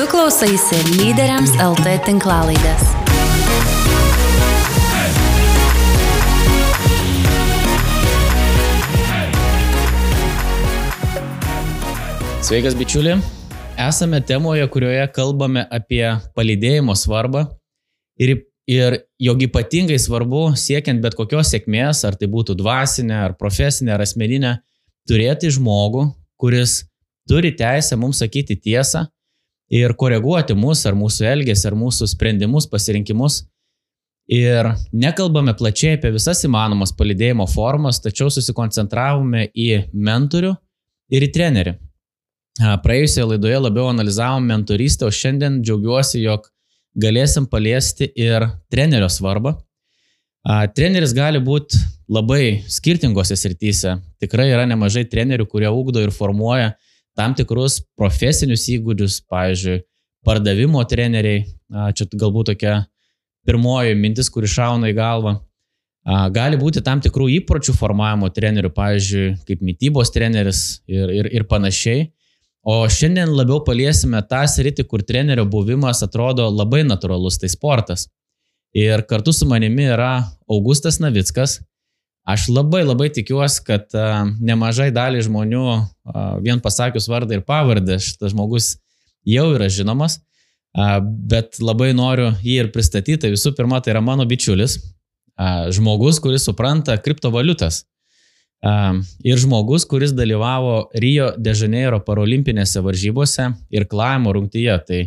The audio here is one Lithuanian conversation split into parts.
Tu klausaisi lyderiams LT tinklalaidės. Sveikas, bičiuli. Esame temoje, kurioje kalbame apie palydėjimo svarbą ir, ir jog ypatingai svarbu siekiant bet kokios sėkmės, ar tai būtų dvasinė, ar profesinė, ar asmeninė, turėti žmogų, kuris turi teisę mums sakyti tiesą ir koreguoti mus, ar mūsų elgesį, ar mūsų sprendimus, pasirinkimus. Ir nekalbame plačiai apie visas įmanomas palydėjimo formas, tačiau susikoncentravome į mentorių ir į trenerį. Praėjusioje laidoje labiau analizavom mentorystę, o šiandien džiaugiuosi, jog galėsim paliesti ir trenerio svarbą. Treneris gali būti labai skirtingose srityse. Tikrai yra nemažai trenerių, kurie ugdo ir formuoja tam tikrus profesinius įgūdžius, pavyzdžiui, pardavimo treneriai. Čia galbūt tokia pirmoji mintis, kuri šauna į galvą. Gali būti tam tikrų įpročių formavimo trenerių, pavyzdžiui, kaip mytybos treneris ir, ir, ir panašiai. O šiandien labiau paliesime tą sritį, kur trenerio buvimas atrodo labai natūralus, tai sportas. Ir kartu su manimi yra Augustas Navickas. Aš labai labai tikiuosi, kad uh, nemažai dalį žmonių, uh, vien pasakius vardą ir pavardę, šitas žmogus jau yra žinomas, uh, bet labai noriu jį ir pristatyti. Tai visų pirma, tai yra mano bičiulis, žmogus, kuris supranta kriptovaliutas. Ir žmogus, kuris dalyvavo Rio de Janeiro parolimpinėse varžybose ir klaimo rungtyje. Tai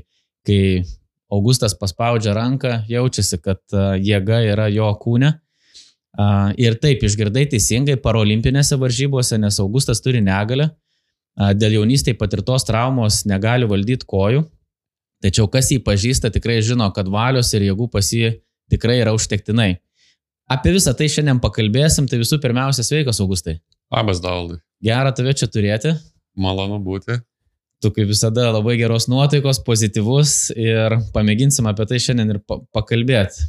kai Augustas paspaudžia ranką, jaučiasi, kad jėga yra jo kūne. Ir taip, išgirdai teisingai parolimpinėse varžybose, nes Augustas turi negalę. Dėl jaunystėje patirtos traumos negali valdyti kojų. Tačiau kas jį pažįsta, tikrai žino, kad valios ir jėgų pas jį tikrai yra užtektinai. Apie visą tai šiandien pakalbėsim, tai visų pirmiausia, sveikas, Augustai. Labas, Daldai. Gera tave čia turėti. Malonu būti. Tu kaip visada labai geros nuotaikos, pozityvus ir pamėginsim apie tai šiandien ir pakalbėti.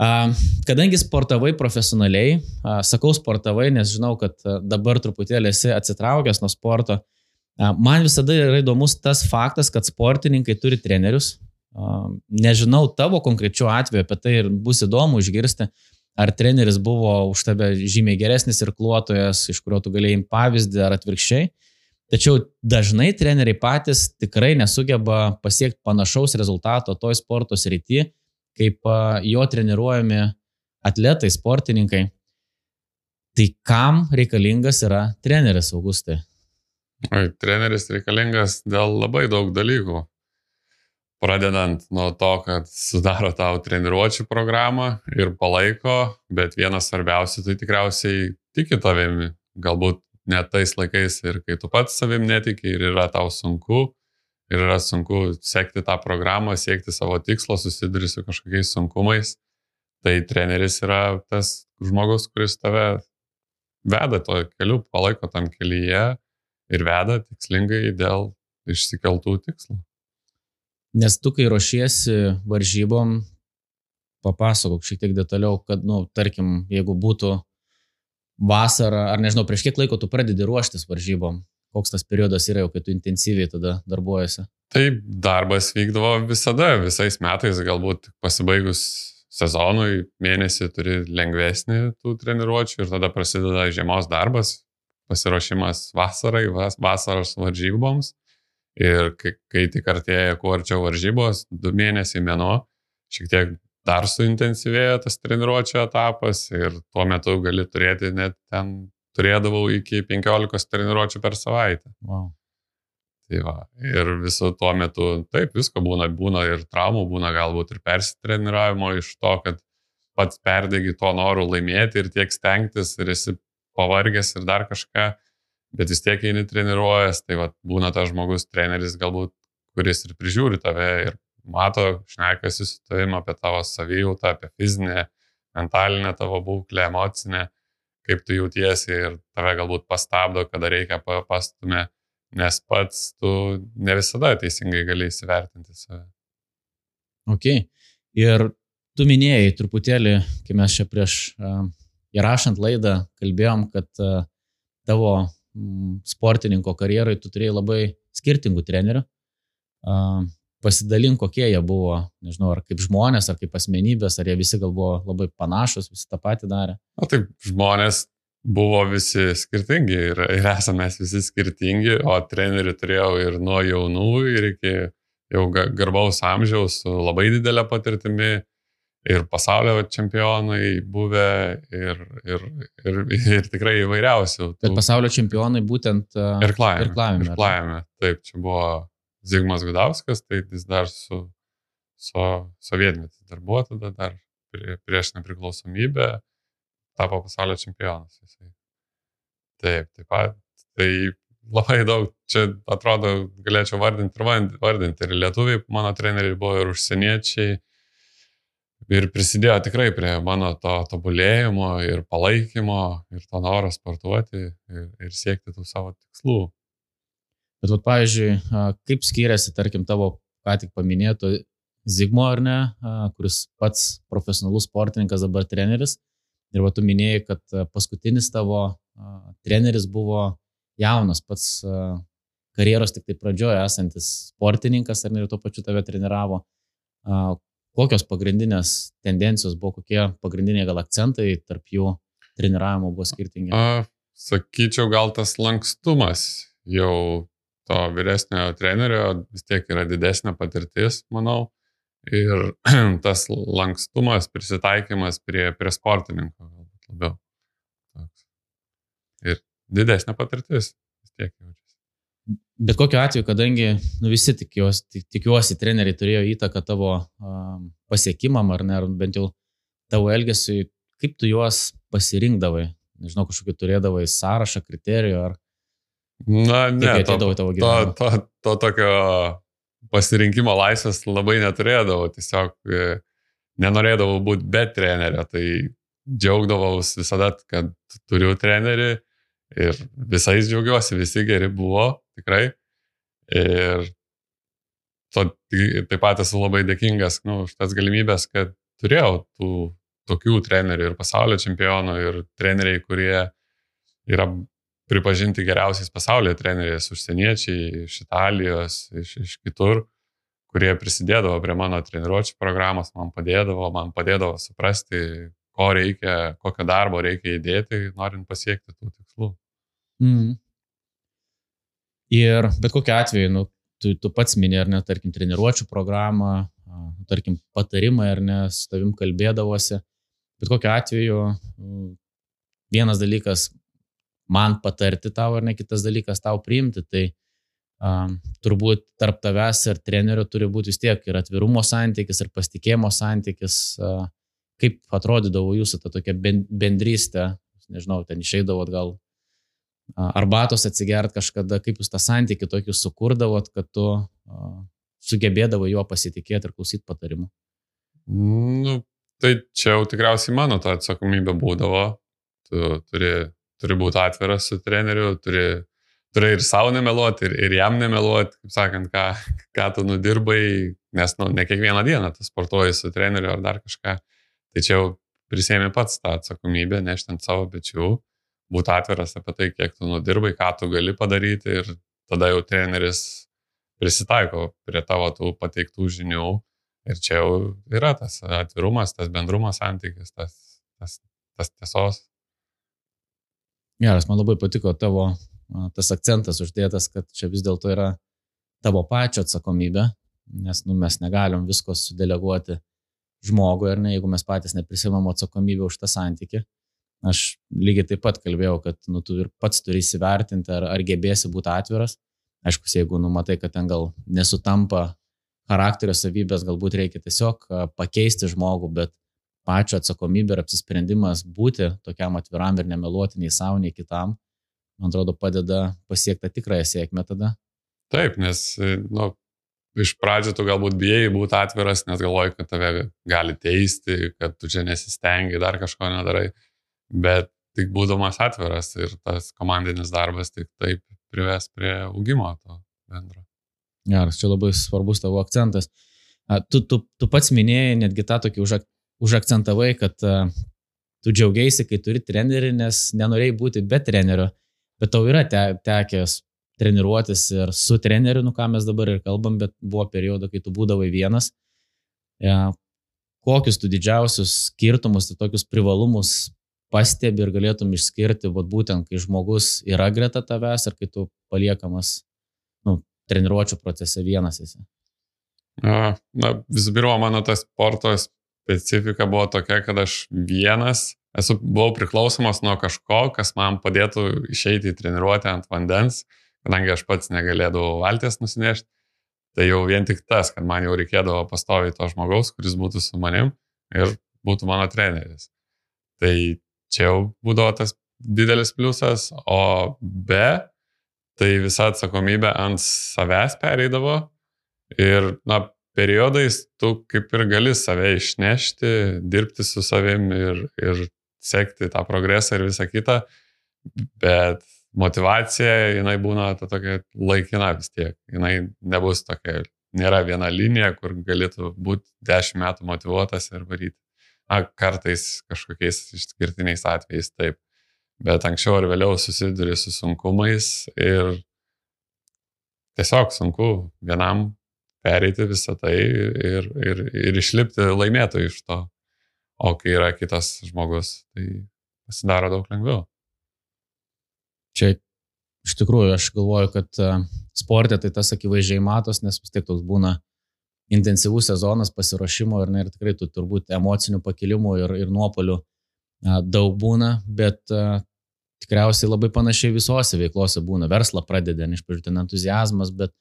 Kadangi sportavai profesionaliai, sakau sportavai, nes žinau, kad dabar truputėlį esi atsitraukęs nuo sporto, man visada yra įdomus tas faktas, kad sportininkai turi trenerius. Nežinau tavo konkrečiu atveju, apie tai ir bus įdomu išgirsti, ar treneris buvo už tave žymiai geresnis ir kluotojas, iš kurio tu galėjai pavyzdį ar atvirkščiai. Tačiau dažnai treneriai patys tikrai nesugeba pasiekti panašaus rezultato toj sporto srity, kaip jo treniruojami atletai, sportininkai. Tai kam reikalingas yra treneris, Augustai? Oi, treneris reikalingas dėl labai daug dalykų. Pradedant nuo to, kad sudaro tau treniruočio programą ir palaiko, bet vienas svarbiausių tai tikriausiai tiki tavimi. Galbūt net tais laikais ir kai tu pats savim netiki ir yra tau sunku, ir yra sunku sekti tą programą, siekti savo tikslo, susiduri su kažkokiais sunkumais, tai treneris yra tas žmogus, kuris tave veda to keliu, palaiko tam kelyje ir veda tikslingai dėl išsikeltų tikslų. Nes tu, kai ruošiesi varžybom, papasakok šiek tiek detaliau, kad, na, nu, tarkim, jeigu būtų vasara, ar nežinau, prieš kiek laiko tu pradedi ruoštis varžybom, koks tas periodas yra jau, kai tu intensyviai tada darbuojasi? Taip, darbas vykdavo visada, visais metais, galbūt pasibaigus sezonui, mėnesį turi lengvesnį tų treniruočių ir tada prasideda žiemos darbas, pasiruošimas vasarai, vas, vasaros varžyboms. Ir kai, kai tik artėja kuo arčiau varžybos, du mėnesiai mėno, šiek tiek dar suintensyvėja tas treniruočio etapas ir tuo metu gali turėti net ten, turėdavau iki 15 treniruočių per savaitę. Wow. Tai va, ir viso tuo metu, taip, visko būna, būna ir traumų, būna galbūt ir persitreniravimo iš to, kad pats perdegi to noru laimėti ir tiek stengtis ir esi pavargęs ir dar kažką bet vis tiek eini treniruojas, tai va, būna tas žmogus, treneris galbūt, kuris ir prižiūri tave ir mato, šnekasi su tavim apie tavo savijautą, apie fizinę, mentalinę tavo būklę, emocinę, kaip tu jautiesi ir tave galbūt pastabdo, kada reikia pastumė, nes pats tu ne visada teisingai gali įsivertinti save. Ok. Ir tu minėjai truputėlį, kai mes čia prieš uh, įrašant laidą kalbėjom, kad uh, tavo Mm, sportininko karjerai tu turėjai labai skirtingų trenerių. Pasidalink, kokie jie buvo, nežinau, ar kaip žmonės, ar kaip asmenybės, ar jie visi gal buvo labai panašus, visi tą patį darė. O taip, žmonės buvo visi skirtingi ir, ir esame visi skirtingi, o trenerių turėjau ir nuo jaunų ir iki jau garbaus amžiaus su labai didelė patirtimi ir pasaulio čempionai buvę ir, ir, ir, ir tikrai įvairiausių. Bet pasaulio čempionai būtent irklavime. Irklavime. irklavime. Taip, čia buvo Zigmas Gudauskas, tai jis dar su, su sovietmetis dar buvo, tada dar prie, prieš nepriklausomybę tapo pasaulio čempionas. Jisai. Taip, taip pat. Tai labai daug, čia atrodo, galėčiau vardinti ir vardinti. Ir lietuviai, mano treneriai buvo ir užsieniečiai. Ir prisidėjo tikrai prie mano to tobulėjimo ir palaikymo ir to noro sportuoti ir, ir siekti tų savo tikslų. Bet, vat, pavyzdžiui, kaip skiriasi, tarkim, tavo ką tik paminėto Zigmo ar ne, kuris pats profesionalus sportininkas, dabar treneris. Ir va, tu minėjai, kad paskutinis tavo treneris buvo jaunas, pats karjeros tik tai pradžioje esantis sportininkas, ar ne, ir tuo pačiu tave treniravo. Kokios pagrindinės tendencijos buvo, kokie pagrindiniai gal akcentai tarp jų treniravimo buvo skirtingi? A, sakyčiau, gal tas lankstumas jau to vyresnio trenerio vis tiek yra didesnė patirtis, manau. Ir tas lankstumas, prisitaikymas prie, prie sportininko galbūt labiau. Toks. Ir didesnė patirtis vis tiek jaučiasi. Bet kokiu atveju, kadangi nu, visi tikiuosi, tik, tikiuosi treneriai turėjo įtaką tavo um, pasiekimam ar ne, ar bent jau tavo elgesiui, kaip tu juos pasirinkdavai, nežinau, kažkokį turėdavai sąrašą, kriterijų ar, Na, ne, to, to, to, to tokio pasirinkimo laisvės labai neturėdavau, tiesiog e, nenorėdavau būti be trenerio, tai džiaugdavaus visada, kad turiu trenerį ir visais džiaugiuosi, visi geri buvo, tikrai. Ir to, taip pat esu labai dėkingas nu, už tas galimybės, kad turėjau tų tokių trenerių ir pasaulio čempionų ir treneriai, kurie yra pripažinti geriausiais pasaulyje treneriais, užsieniečiai iš Italijos, iš, iš kitur, kurie prisidėdavo prie mano treniruočio programos, man padėdavo, man padėdavo suprasti, ko reikia, kokio darbo reikia įdėti, norint pasiekti tų tikslų. Mm. Ir bet kokiu atveju, nu, tu, tu pats minė, ar ne, tarkim, treniruočio programą, tarkim, patarimai, ar ne, su tavim kalbėdavosi. Bet kokiu atveju, vienas dalykas man patarti tau ar ne kitas dalykas tau priimti. Tai um, turbūt tarp tavęs ir trenerio turi būti vis tiek ir atvirumo santykis, ir pasitikėjimo santykis. Uh, kaip atrodydavo jūsų ta tokia bendrystė, nežinau, ten išeidavot gal arbatos atsigert kažkada, kaip jūs tą santykį tokį sukurdavot, kad tu uh, sugebėdavo juo pasitikėti ir klausyti patarimų? Nu, tai čia jau tikriausiai mano ta atsakomybė būdavo. Tu turi turi būti atviras su treneriu, turi, turi ir savo nemeluoti, ir, ir jam nemeluoti, kaip sakant, ką, ką tu nudirbai, nes nu, ne kiekvieną dieną tu sportuoji su treneriu ar dar kažką. Tai čia jau prisėmė pats tą atsakomybę, nešti ant savo pečių, būti atviras apie tai, kiek tu nudirbai, ką tu gali padaryti ir tada jau treneris prisitaiko prie tavo tų pateiktų žinių. Ir čia jau yra tas atvirumas, tas bendrumas santykis, tas, tas, tas tiesos Geras, man labai patiko tavo tas akcentas uždėtas, kad čia vis dėlto yra tavo pačio atsakomybė, nes nu, mes negalim visko sudeleguoti žmogui, ar ne, jeigu mes patys neprisimam atsakomybę už tą santyki. Aš lygiai taip pat kalbėjau, kad nu, tu ir pats turi įsivertinti, ar, ar gebėsi būti atviras. Aišku, jeigu numatai, kad ten gal nesutampa charakterio savybės, galbūt reikia tiesiog pakeisti žmogų, bet pačio atsakomybė ir apsisprendimas būti tokiam atviram ir nemeluoti nei savo, nei kitam, man atrodo, padeda pasiekti tikrąją sėkmę tada. Taip, nes, nu, iš pradžių tu galbūt bijai būti atviras, nes galvoji, kad tave gali teisti, kad tu čia nesistengi, dar kažko nedarai, bet tik būdamas atviras ir tas komandinis darbas tik taip prives prie augimo to bendro. Geras, čia labai svarbus tavo akcentas. Tu, tu, tu pats minėjai netgi tą tokį užak, užakcentavai, kad uh, tu džiaugiaisi, kai turi trenerį, nes nenorėjai būti be trenerio, bet tau yra te, tekęs treniruotis ir su treneriu, nu ką mes dabar ir kalbam, bet buvo periodo, kai tu būdavai vienas. Ja, kokius tu didžiausius skirtumus, tai tokius privalumus pastebi ir galėtum išskirti, vat, būtent kai žmogus yra greta tavęs ir kai tu paliekamas nu, treniruočio procese vienas esi. Na, visų pirma, mano tas sporto specifika buvo tokia, kad aš vienas esu, buvau priklausomas nuo kažko, kas man padėtų išeiti į treniruotę ant vandens, kadangi aš pats negalėdavau valties nusinešti. Tai jau vien tik tas, kad man jau reikėdavo pastoviai to žmogaus, kuris būtų su manim ir būtų mano treneris. Tai čia jau būdavo tas didelis pliusas, o be, tai visa atsakomybė ant savęs pereidavo Ir, na, periodais tu kaip ir gali save išnešti, dirbti su savim ir, ir sekti tą progresą ir visą kitą, bet motivacija, jinai būna ta tokia laikina vis tiek. Jinai nebus tokia, nėra viena linija, kur galėtų būti dešimt metų motivuotas ir varyti. Na, kartais kažkokiais išskirtiniais atvejais taip. Bet anksčiau ar vėliau susiduri su sunkumais ir tiesiog sunku vienam pereiti visą tai ir, ir, ir išlipti laimėtojų iš to. O kai yra kitas žmogus, tai pasidaro daug lengviau. Čia iš tikrųjų aš galvoju, kad e, sportė tai tas akivaizdžiai matos, nes vis tiek toks būna intensyvus sezonas pasiruošimo ir, ne, ir tikrai tų turbūt emocinių pakilimų ir, ir nuopolių e, daug būna, bet e, tikriausiai labai panašiai visose veiklose būna. Verslą pradeda, iš pradžių ten entuzijazmas, bet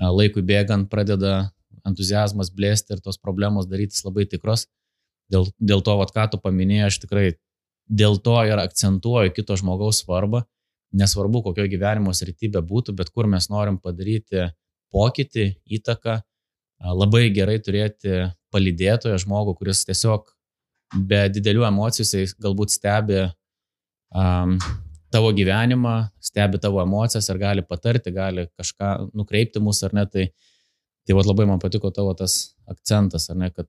laikui bėgant pradeda entuzijazmas blėsti ir tos problemos darytis labai tikros. Dėl, dėl to, vat, ką tu paminėjai, aš tikrai dėl to ir akcentuoju kito žmogaus svarbą, nesvarbu, kokio gyvenimo sritybe būtų, bet kur mes norim padaryti pokytį, įtaką, labai gerai turėti palydėtoją žmogų, kuris tiesiog be didelių emocijų, jis galbūt stebi um, tavo gyvenimą, stebi tavo emocijas ir gali patarti, gali kažką nukreipti mus ar ne. Tai, tai vat, labai man patiko tavo tas akcentas, ar ne, kad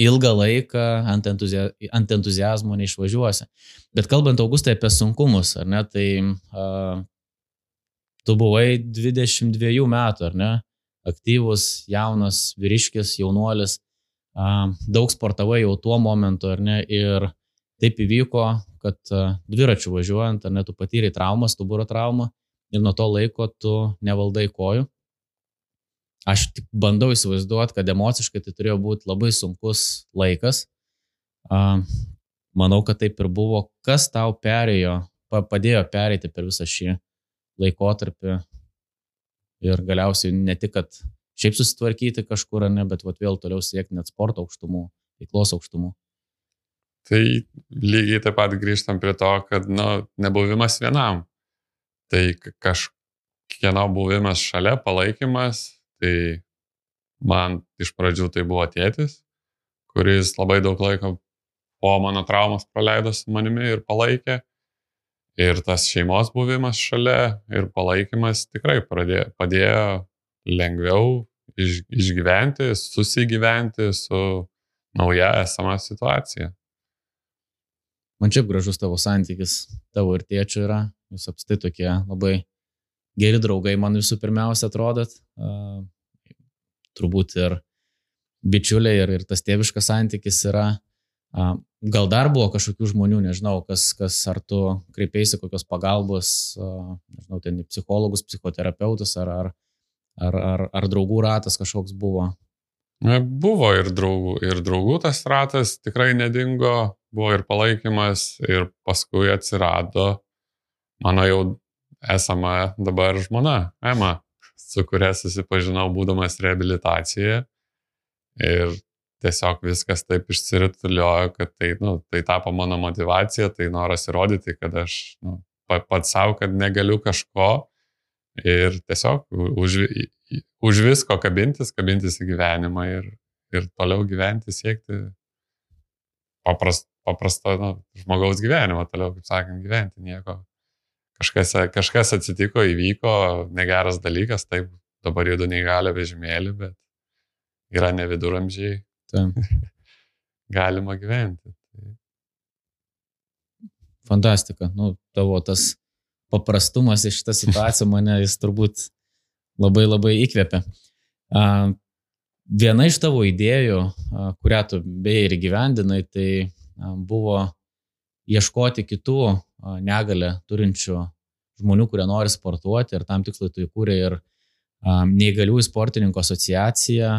ilgą laiką ant, entuzia, ant entuzijazmo neišvažiuosi. Bet kalbant, Augustai, apie sunkumus, ar ne, tai uh, tu buvai 22 metų, ar ne, aktyvus, jaunas, vyriškis, jaunuolis, uh, daug sportavai jau tuo momentu, ar ne, ir taip įvyko, kad e, dviračiu važiuojant, ar net tu patyrei traumą, stuburo traumą ir nuo to laiko tu nevaldai kojų. Aš tik bandau įsivaizduoti, kad emociškai tai turėjo būti labai sunkus laikas. Manau, kad taip ir buvo. Kas tau perėjo, padėjo pereiti per visą šį laikotarpį ir galiausiai ne tik, kad šiaip susitvarkyti kažkur, ne, bet vat, vėl toliau siekti net sporto aukštumų, veiklos aukštumų. Tai lygiai taip pat grįžtam prie to, kad nu, nebuvimas vienam. Tai kažkieno buvimas šalia, palaikymas, tai man iš pradžių tai buvo tėtis, kuris labai daug laiko po mano traumos praleido su manimi ir palaikė. Ir tas šeimos buvimas šalia ir palaikymas tikrai pradėjo, padėjo lengviau iš, išgyventi, susigyventi su nauja esama situacija. Man čia gražus tavo santykis, tavo ir tėčio yra, jūs apstai tokie labai geri draugai, man visų pirmiausia atrodot, uh, turbūt ir bičiuliai, ir, ir tas tėviškas santykis yra. Uh, gal dar buvo kažkokių žmonių, nežinau, kas, kas ar tu kreipėsi kokios pagalbos, uh, nežinau, ten psichologus, psichoterapeutus, ar, ar, ar, ar, ar draugų ratas kažkoks buvo. Buvo ir draugų, ir draugų tas ratas tikrai nedingo, buvo ir palaikymas, ir paskui atsirado mano jau esama dabar žmona, Ema, su kuria susipažinau būdamas reabilitacijoje. Ir tiesiog viskas taip išsirituliojo, kad tai, nu, tai tapo mano motivacija, tai noras įrodyti, kad aš nu, pats savo, kad negaliu kažko ir tiesiog už, už visko kabintis, kabintis į gyvenimą ir, ir toliau gyventi, siekti paprast, paprasto nu, žmogaus gyvenimo, toliau, kaip sakant, gyventi nieko. Kažkas, kažkas atsitiko, įvyko, negeras dalykas, taip, dabar judu neįgalio vežimėlį, bet yra ne viduramžiai. Galima gyventi. Fantastika. Nu, tavo tas paprastumas iš šitą situaciją mane jis turbūt labai labai įkvėpia. Viena iš tavo idėjų, kurią tu beje ir gyvendinai, tai buvo ieškoti kitų negalę turinčių žmonių, kurie nori sportuoti ir tam tikslai tu įkūrė ir neįgaliųjų sportininkų asociacija.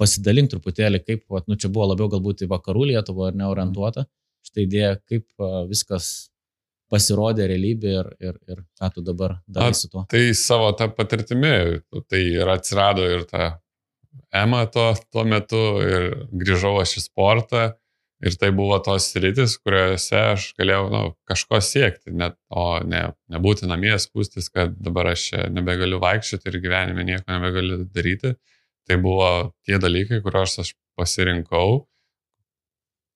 Pasidalink truputėlį, kaip, nu čia buvo labiau galbūt į vakarų Lietuvą ar neorientuota, šitą idėją, kaip viskas pasirodė realybė ir, ir, ir ką tu dabar darai su tuo? Tai savo tą patirtimi, tai ir atsirado ir ta EMA to, tuo metu ir grįžau aš į sportą ir tai buvo tos rytis, kuriuose aš galėjau nu, kažko siekti, net, o ne, nebūti namie skūstis, kad dabar aš nebegaliu vaikščioti ir gyvenime nieko nebegaliu daryti. Tai buvo tie dalykai, kuriuos aš pasirinkau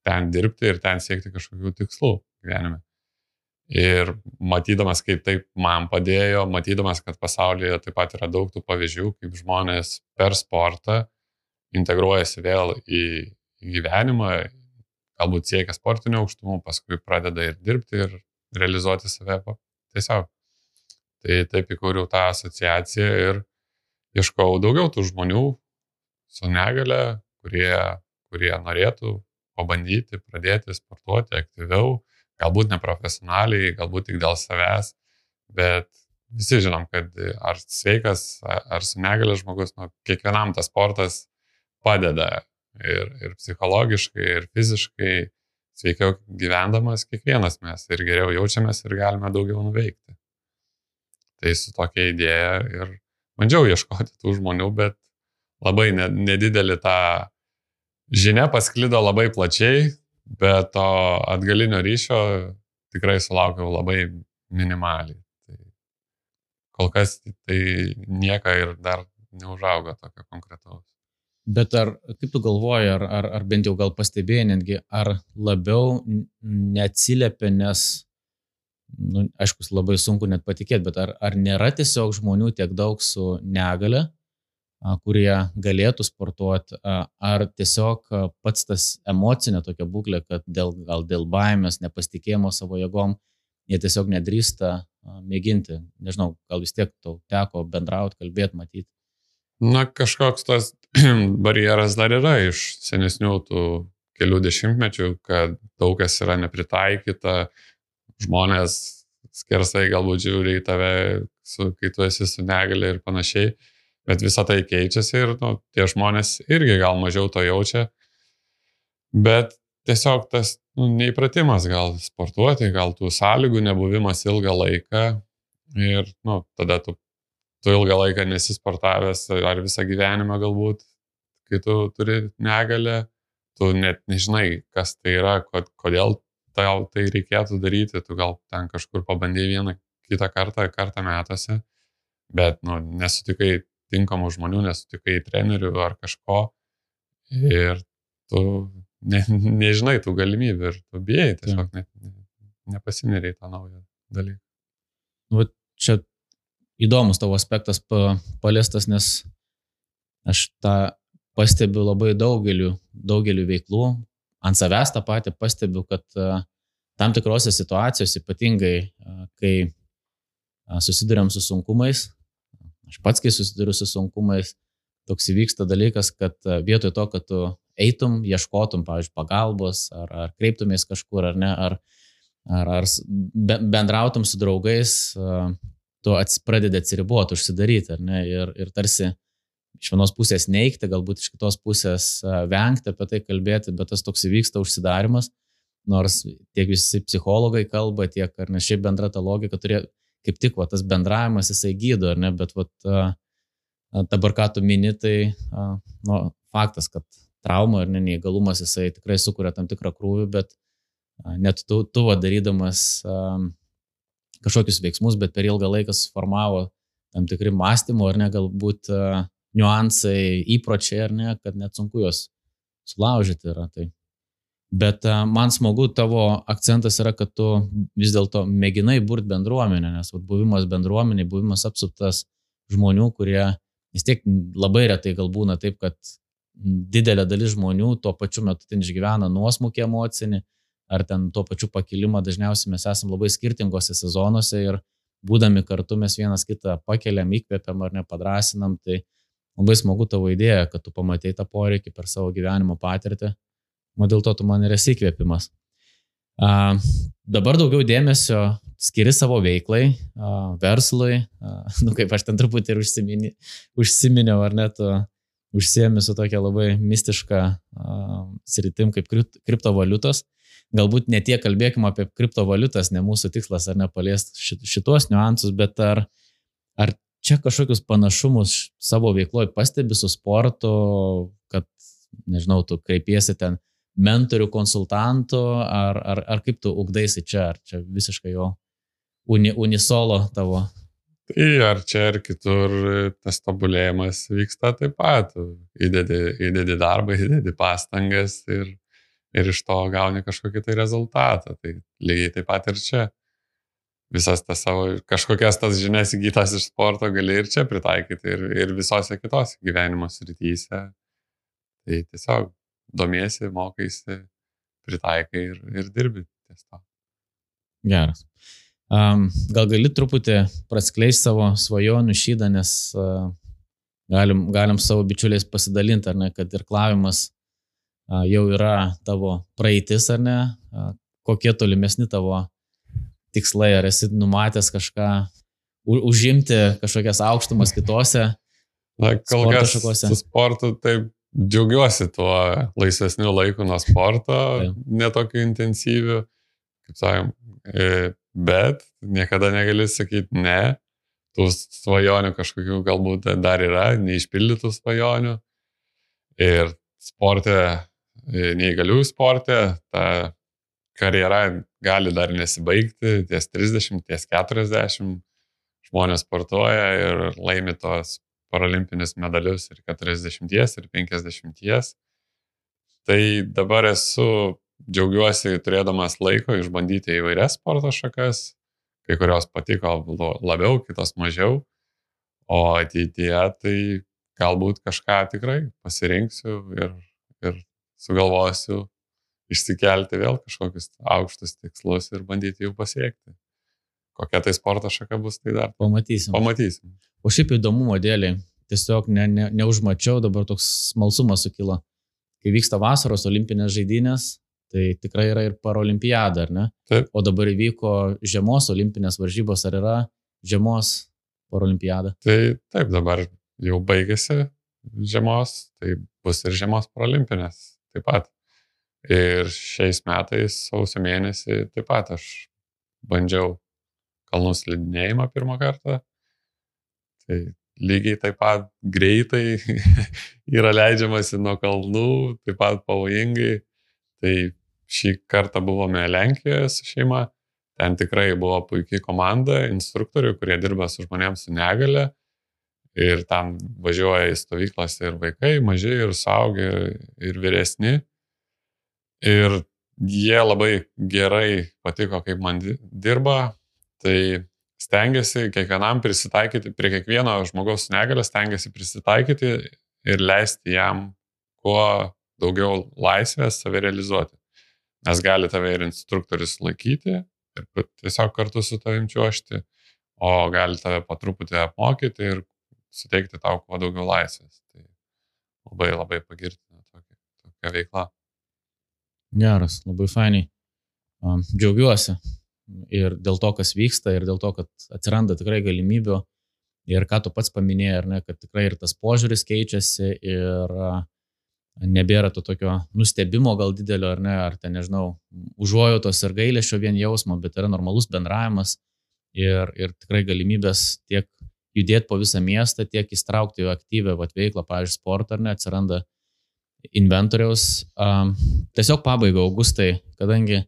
ten dirbti ir ten siekti kažkokių tikslų gyvenime. Ir matydamas, kaip taip man padėjo, matydamas, kad pasaulyje taip pat yra daug tų pavyzdžių, kaip žmonės per sportą integruojasi vėl į gyvenimą, galbūt siekia sportinio aukštumų, paskui pradeda ir dirbti ir realizuoti save tiesiog. Tai taip įkūriau tą asociaciją ir ieškau daugiau tų žmonių su negale, kurie, kurie norėtų pabandyti, pradėti sportuoti aktyviau, galbūt neprofesionaliai, galbūt tik dėl savęs, bet visi žinom, kad ar sveikas, ar su negalė žmogus, nu, kiekvienam tas sportas padeda ir, ir psichologiškai, ir fiziškai sveikiau gyvendamas kiekvienas mes ir geriau jaučiamės ir galime daugiau nuveikti. Tai su tokia idėja ir bandžiau ieškoti tų žmonių, bet labai nedidelį tą žinia pasklido labai plačiai, bet to atgalinio ryšio tikrai sulaukiau labai minimaliai. Tai kol kas tai nieka ir dar neužaugo tokio konkretaus. Bet ar, kaip tu galvoji, ar, ar, ar bent jau gal pastebėjai netgi, ar labiau neatsiliepia, nes, nu, aišku, labai sunku net patikėti, bet ar, ar nėra tiesiog žmonių tiek daug su negale, kurie galėtų sportuoti, ar tiesiog pats tas emocinė tokia būklė, kad dėl, gal dėl baimės, nepasitikėjimo savo jėgom, jie tiesiog nedrįsta mėginti. Nežinau, gal vis tiek tau teko bendrauti, kalbėti, matyti. Na, kažkoks tas barjeras dar yra iš senesnių tų kelių dešimtmečių, kad daug kas yra nepritaikyta, žmonės skersai galbūt žiūri į tave, su, kai tu esi su negali ir panašiai. Bet visa tai keičiasi ir nu, tie žmonės irgi gal mažiau to jaučia. Bet tiesiog tas nu, neįpratimas gal sportuoti, gal tų sąlygų nebuvimas ilgą laiką. Ir nu, tada tu, tu ilgą laiką nesisportavęs ar visą gyvenimą galbūt, kai tu turi negalę, tu net nežinai, kas tai yra, kod, kodėl tau tai reikėtų daryti, tu gal ten kažkur pabandėjai vieną kitą kartą, kartą metuose, bet nu, nesutikai tinkamų žmonių, nesutikai trenerių ar kažko ir tu ne, nežinai tų galimybių ir tu bijai tiesiog ne, ne, nepasineriai tą naują dalyką. Nu, čia įdomus tavo aspektas paliestas, nes aš tą pastebiu labai daugeliu, daugeliu veiklų. Ant savęs tą patį pastebiu, kad tam tikrose situacijose, ypatingai kai susidurėm su sunkumais, Aš pats, kai susiduriu su sunkumais, toks įvyksta dalykas, kad e, vietoj to, kad tu eitum, ieškotum, pavyzdžiui, pagalbos, ar, ar kreiptumės kažkur, ar ne, ar, ar, ar bendrautum su draugais, e, tu pradedi atsiriboti, užsidaryti, ar ne, ir, ir tarsi iš vienos pusės neikti, galbūt iš kitos pusės e, vengti apie tai kalbėti, bet tas toks įvyksta užsidarimas, nors tiek visi psichologai kalba, tiek ar ne šiaip bendra ta logika turėtų kaip tik va, tas bendravimas jisai gydo, ar ne, bet va, dabar ką tu mini, tai nu, faktas, kad trauma ir neįgalumas jisai tikrai sukuria tam tikrą krūvį, bet net tu, tu va, darydamas kažkokius veiksmus, bet per ilgą laiką suformavo tam tikri mąstymo ar ne, galbūt niuansai, įpročiai ar ne, kad net sunku juos sulaužyti yra. Tai Bet e, man smagu, tavo akcentas yra, kad tu vis dėlto mėginai burti bendruomenę, nes buvimas bendruomenė, buvimas apsuptas žmonių, kurie vis tiek labai retai gal būna taip, kad didelė dalis žmonių tuo pačiu metu ten išgyvena nuosmukį emocinį, ar ten tuo pačiu pakilimą, dažniausiai mes esame labai skirtingose sezonuose ir būdami kartu mes vienas kitą pakeliam, įkvepiam ar nepadrasinam, tai labai smagu tavo idėja, kad tu pamatėjai tą poreikį per savo gyvenimo patirtį, o dėl to tu man ir esi įkvėpimas. A, dabar daugiau dėmesio skiri savo veiklai, a, verslui, a, nu kaip aš ten truputį ir užsimini, užsiminiau, ar net užsiemi su tokia labai mistiška a, sritim kaip kriptovaliutos. Galbūt ne tiek kalbėkime apie kriptovaliutas, ne mūsų tikslas ar nepaliesti šitos niuansus, bet ar, ar čia kažkokius panašumus savo veikloje pastebi su sportu, kad, nežinau, tu kreipiesi ten mentorių, konsultantų, ar, ar, ar kaip tu ugdaisi čia, ar čia visiškai jo uni, unisolo tavo? Tai ar čia ar kitur tas tobulėjimas vyksta taip pat. Įdedi, įdedi darbą, įdedi pastangas ir, ir iš to gauni kažkokį tai rezultatą. Tai lygiai taip pat ir čia. Visas tas savo, kažkokias tas žinias įgytas iš sporto gali ir čia pritaikyti, ir, ir visose kitose gyvenimo srityse. Tai tiesiog domiesi, mokaisi, pritaikai ir, ir dirbi ties to. Geras. Um, gal gali truputį praskleisti savo svajonių šydą, nes uh, galim, galim savo bičiuliais pasidalinti, ar ne, kad ir klavimas uh, jau yra tavo praeitis, ar ne, uh, kokie tolimesni tavo tikslai, ar esi numatęs kažką, u, užimti kažkokias aukštumas kitose. Na, kol kas šakose. su sportu taip džiaugiuosi tuo laisvesniu laiku nuo sporto, netokiu intensyviu, kaip sakom, e, bet niekada negali sakyti ne, tų svajonių kažkokių galbūt dar yra, neišpildytų svajonių. Ir sportė, e, neįgaliųjų sportė, ta karjera gali dar nesibaigti, ties 30, ties 40 žmonės sportuoja ir laimi tos paralimpinius medalius ir 40 ir 50. Tai dabar esu, džiaugiuosi turėdamas laiko išbandyti įvairias sporto šakas, kai kurios patiko labiau, kitos mažiau, o ateityje tai galbūt kažką tikrai pasirinksiu ir, ir sugalvosiu išsikelti vėl kažkokius aukštus tikslus ir bandyti jų pasiekti. Kokia tai sporto šaka bus, tai dar pamatysim. Pamatysim. O šiaip įdomumo dėliai, tiesiog ne, ne, neužmačiau, dabar toks smalsumas sukilo. Kai vyksta vasaros olimpinės žaidynės, tai tikrai yra ir parolimpiada, ar ne? Taip. O dabar įvyko žiemos olimpinės varžybos, ar yra žiemos parolimpiada? Tai taip, dabar jau baigėsi žiemos, tai bus ir žiemos paralimpinės taip pat. Ir šiais metais, sausio mėnesį, taip pat aš bandžiau kalnų slidinėjimą pirmą kartą. Tai lygiai taip pat greitai yra leidžiamasi nuo kalnų, taip pat pavojingai. Tai šį kartą buvome Lenkijoje su šeima. Ten tikrai buvo puikiai komanda, instruktorių, kurie dirba su žmonėms su negale. Ir ten važiuoja į stovyklas ir vaikai, maži, ir saugi, ir vyresni. Ir jie labai gerai patiko, kaip man dirba, Tai stengiasi kiekvienam prisitaikyti, prie kiekvieno žmogaus negalę stengiasi prisitaikyti ir leisti jam kuo daugiau laisvės save realizuoti. Nes gali tave ir instruktorius laikyti ir tiesiog kartu su tavim čiuošti, o gali tave patruputį apmokyti ir suteikti tau kuo daugiau laisvės. Tai labai labai pagirtina tokia, tokia veikla. Geras, labai fainiai. Džiaugiuosi, ir dėl to, kas vyksta, ir dėl to, kad atsiranda tikrai galimybių. Ir ką tu pats paminėjai, ne, kad tikrai ir tas požiūris keičiasi ir nebėra to tokio nustebimo gal didelio, ar ne, ar ten, nežinau, užuojautos ir gailėšio vien jausmo, bet yra normalus bendravimas ir, ir tikrai galimybės tiek judėti po visą miestą, tiek įstraukti į aktyvę vat, veiklą, pavyzdžiui, sportą, ar ne, atsiranda inventoriaus. Um, tiesiog pabaiga, Augustai, kadangi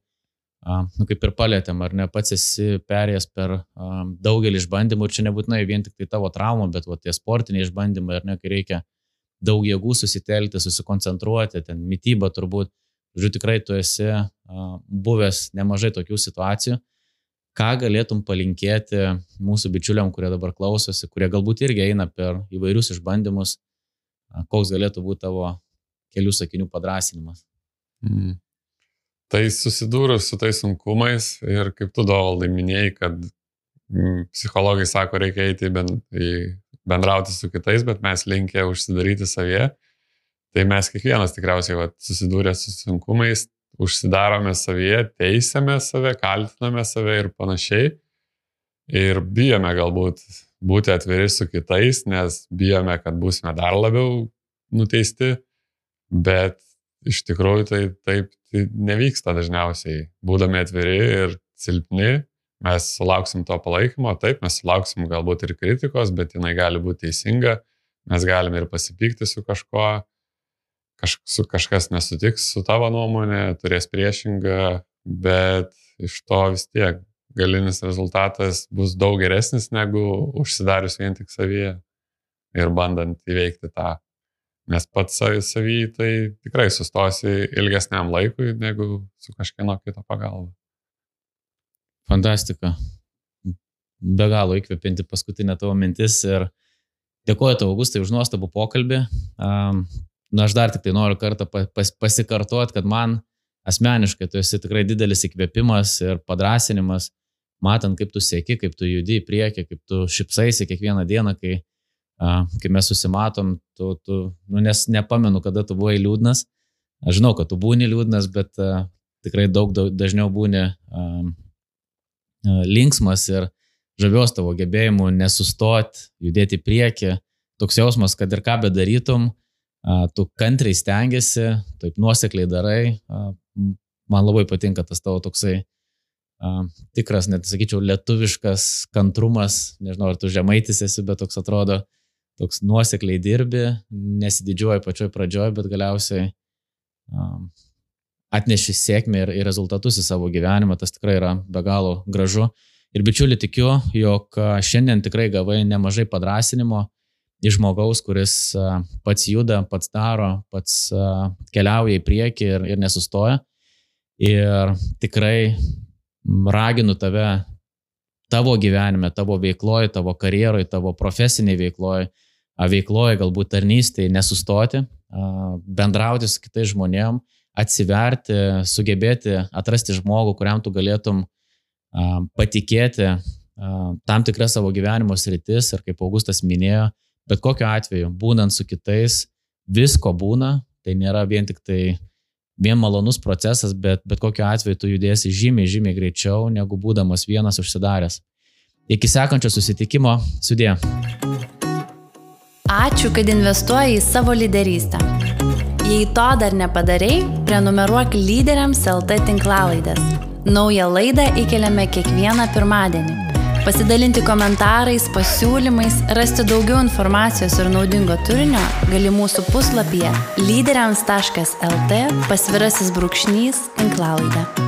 nu, kaip ir palėtėm, ar ne pats esi perėjęs per um, daugelį išbandymų ir čia nebūtinai vien tik tai tavo traumų, bet va, tie sportiniai išbandymai, ar ne, kai reikia daug jėgų susitelkti, susikoncentruoti, ten mytyba turbūt, žiūrėjau, tikrai tu esi uh, buvęs nemažai tokių situacijų. Ką galėtum palinkėti mūsų bičiuliam, kurie dabar klausosi, kurie galbūt irgi eina per įvairius išbandymus, uh, koks galėtų būti tavo kelių sakinių padrasinimas? Mm. Tai susidūrus su tais sunkumais ir kaip tu dovaldai minėjai, kad mm, psichologai sako, reikia eiti ben, į bendrauti su kitais, bet mes linkę užsidaryti savyje. Tai mes kiekvienas tikriausiai va, susidūrė su sunkumais, užsidarome savyje, teisėme save, kaltiname save ir panašiai. Ir bijome galbūt būti atviri su kitais, nes bijome, kad būsime dar labiau nuteisti, bet iš tikrųjų tai taip tai nevyksta dažniausiai. Būdami atviri ir silpni, mes sulauksim to palaikymo, taip, mes sulauksim galbūt ir kritikos, bet jinai gali būti teisinga, mes galime ir pasipykti su kažkuo, kaž, su kažkas nesutiks su tavo nuomonė, turės priešingą, bet iš to vis tiek galinis rezultatas bus daug geresnis negu užsidarius vien tik savyje ir bandant įveikti tą. Nes pats savy tai tikrai sustosi ilgesniam laikui negu su kažkieno kito pagalba. Fantastika. Be galo įkvėpinti paskutinę tavo mintis ir dėkoju tau, Augustai, už nuostabų pokalbį. Um, na, aš dar tik tai noriu kartą pas, pasikartuoti, kad man asmeniškai tu esi tikrai didelis įkvėpimas ir padrasinimas, matant, kaip tu sėki, kaip tu judi į priekį, kaip tu šipsaisi kiekvieną dieną, kai, kai mes susimatom, tu, tu, nu, nes nepamenu, kada tu buvai liūdnas. Aš žinau, kad tu būni liūdnas, bet uh, tikrai daug, daug dažniau būni uh, linksmas ir žavios tavo gebėjimu nesustoti, judėti į priekį. Toks jausmas, kad ir ką bedarytum, tu kantriai stengiasi, taip nuosekliai darai. Man labai patinka tas tavo toksai tikras, net sakyčiau, lietuviškas kantrumas. Nežinau, ar tu žemaitis esi, bet toks atrodo, toks nuosekliai dirbi, nesididžiuoji pačioj pradžioj, bet galiausiai atneši sėkmę ir, ir rezultatus į savo gyvenimą, tas tikrai yra be galo gražu. Ir bičiuli tikiu, jog šiandien tikrai gavai nemažai padrasinimo iš žmogaus, kuris pats juda, pats daro, pats keliauja į priekį ir, ir nesustoja. Ir tikrai raginu tave tavo gyvenime, tavo veikloje, tavo karjeroje, tavo profesinėje veikloje, veikloje galbūt tarnystėje nesustoti, bendrauti su kitais žmonėmis atsiverti, sugebėti atrasti žmogų, kuriam tu galėtum patikėti tam tikras savo gyvenimo sritis ir kaip Augustas minėjo, bet kokiu atveju, būnant su kitais, visko būna, tai nėra vien tik tai vien malonus procesas, bet bet kokiu atveju tu judėsi žymiai, žymiai greičiau, negu būdamas vienas užsidaręs. Iki sekančio susitikimo, sudė. Ačiū, kad investuoji į savo lyderystę. Jei to dar nepadarai, prenumeruok lyderiams LT tinklalaidės. Naują laidą įkeliame kiekvieną pirmadienį. Pasidalinti komentarais, pasiūlymais, rasti daugiau informacijos ir naudingo turinio gali mūsų puslapyje lyderiams.lt pasvirasis brūkšnys tinklalaidė.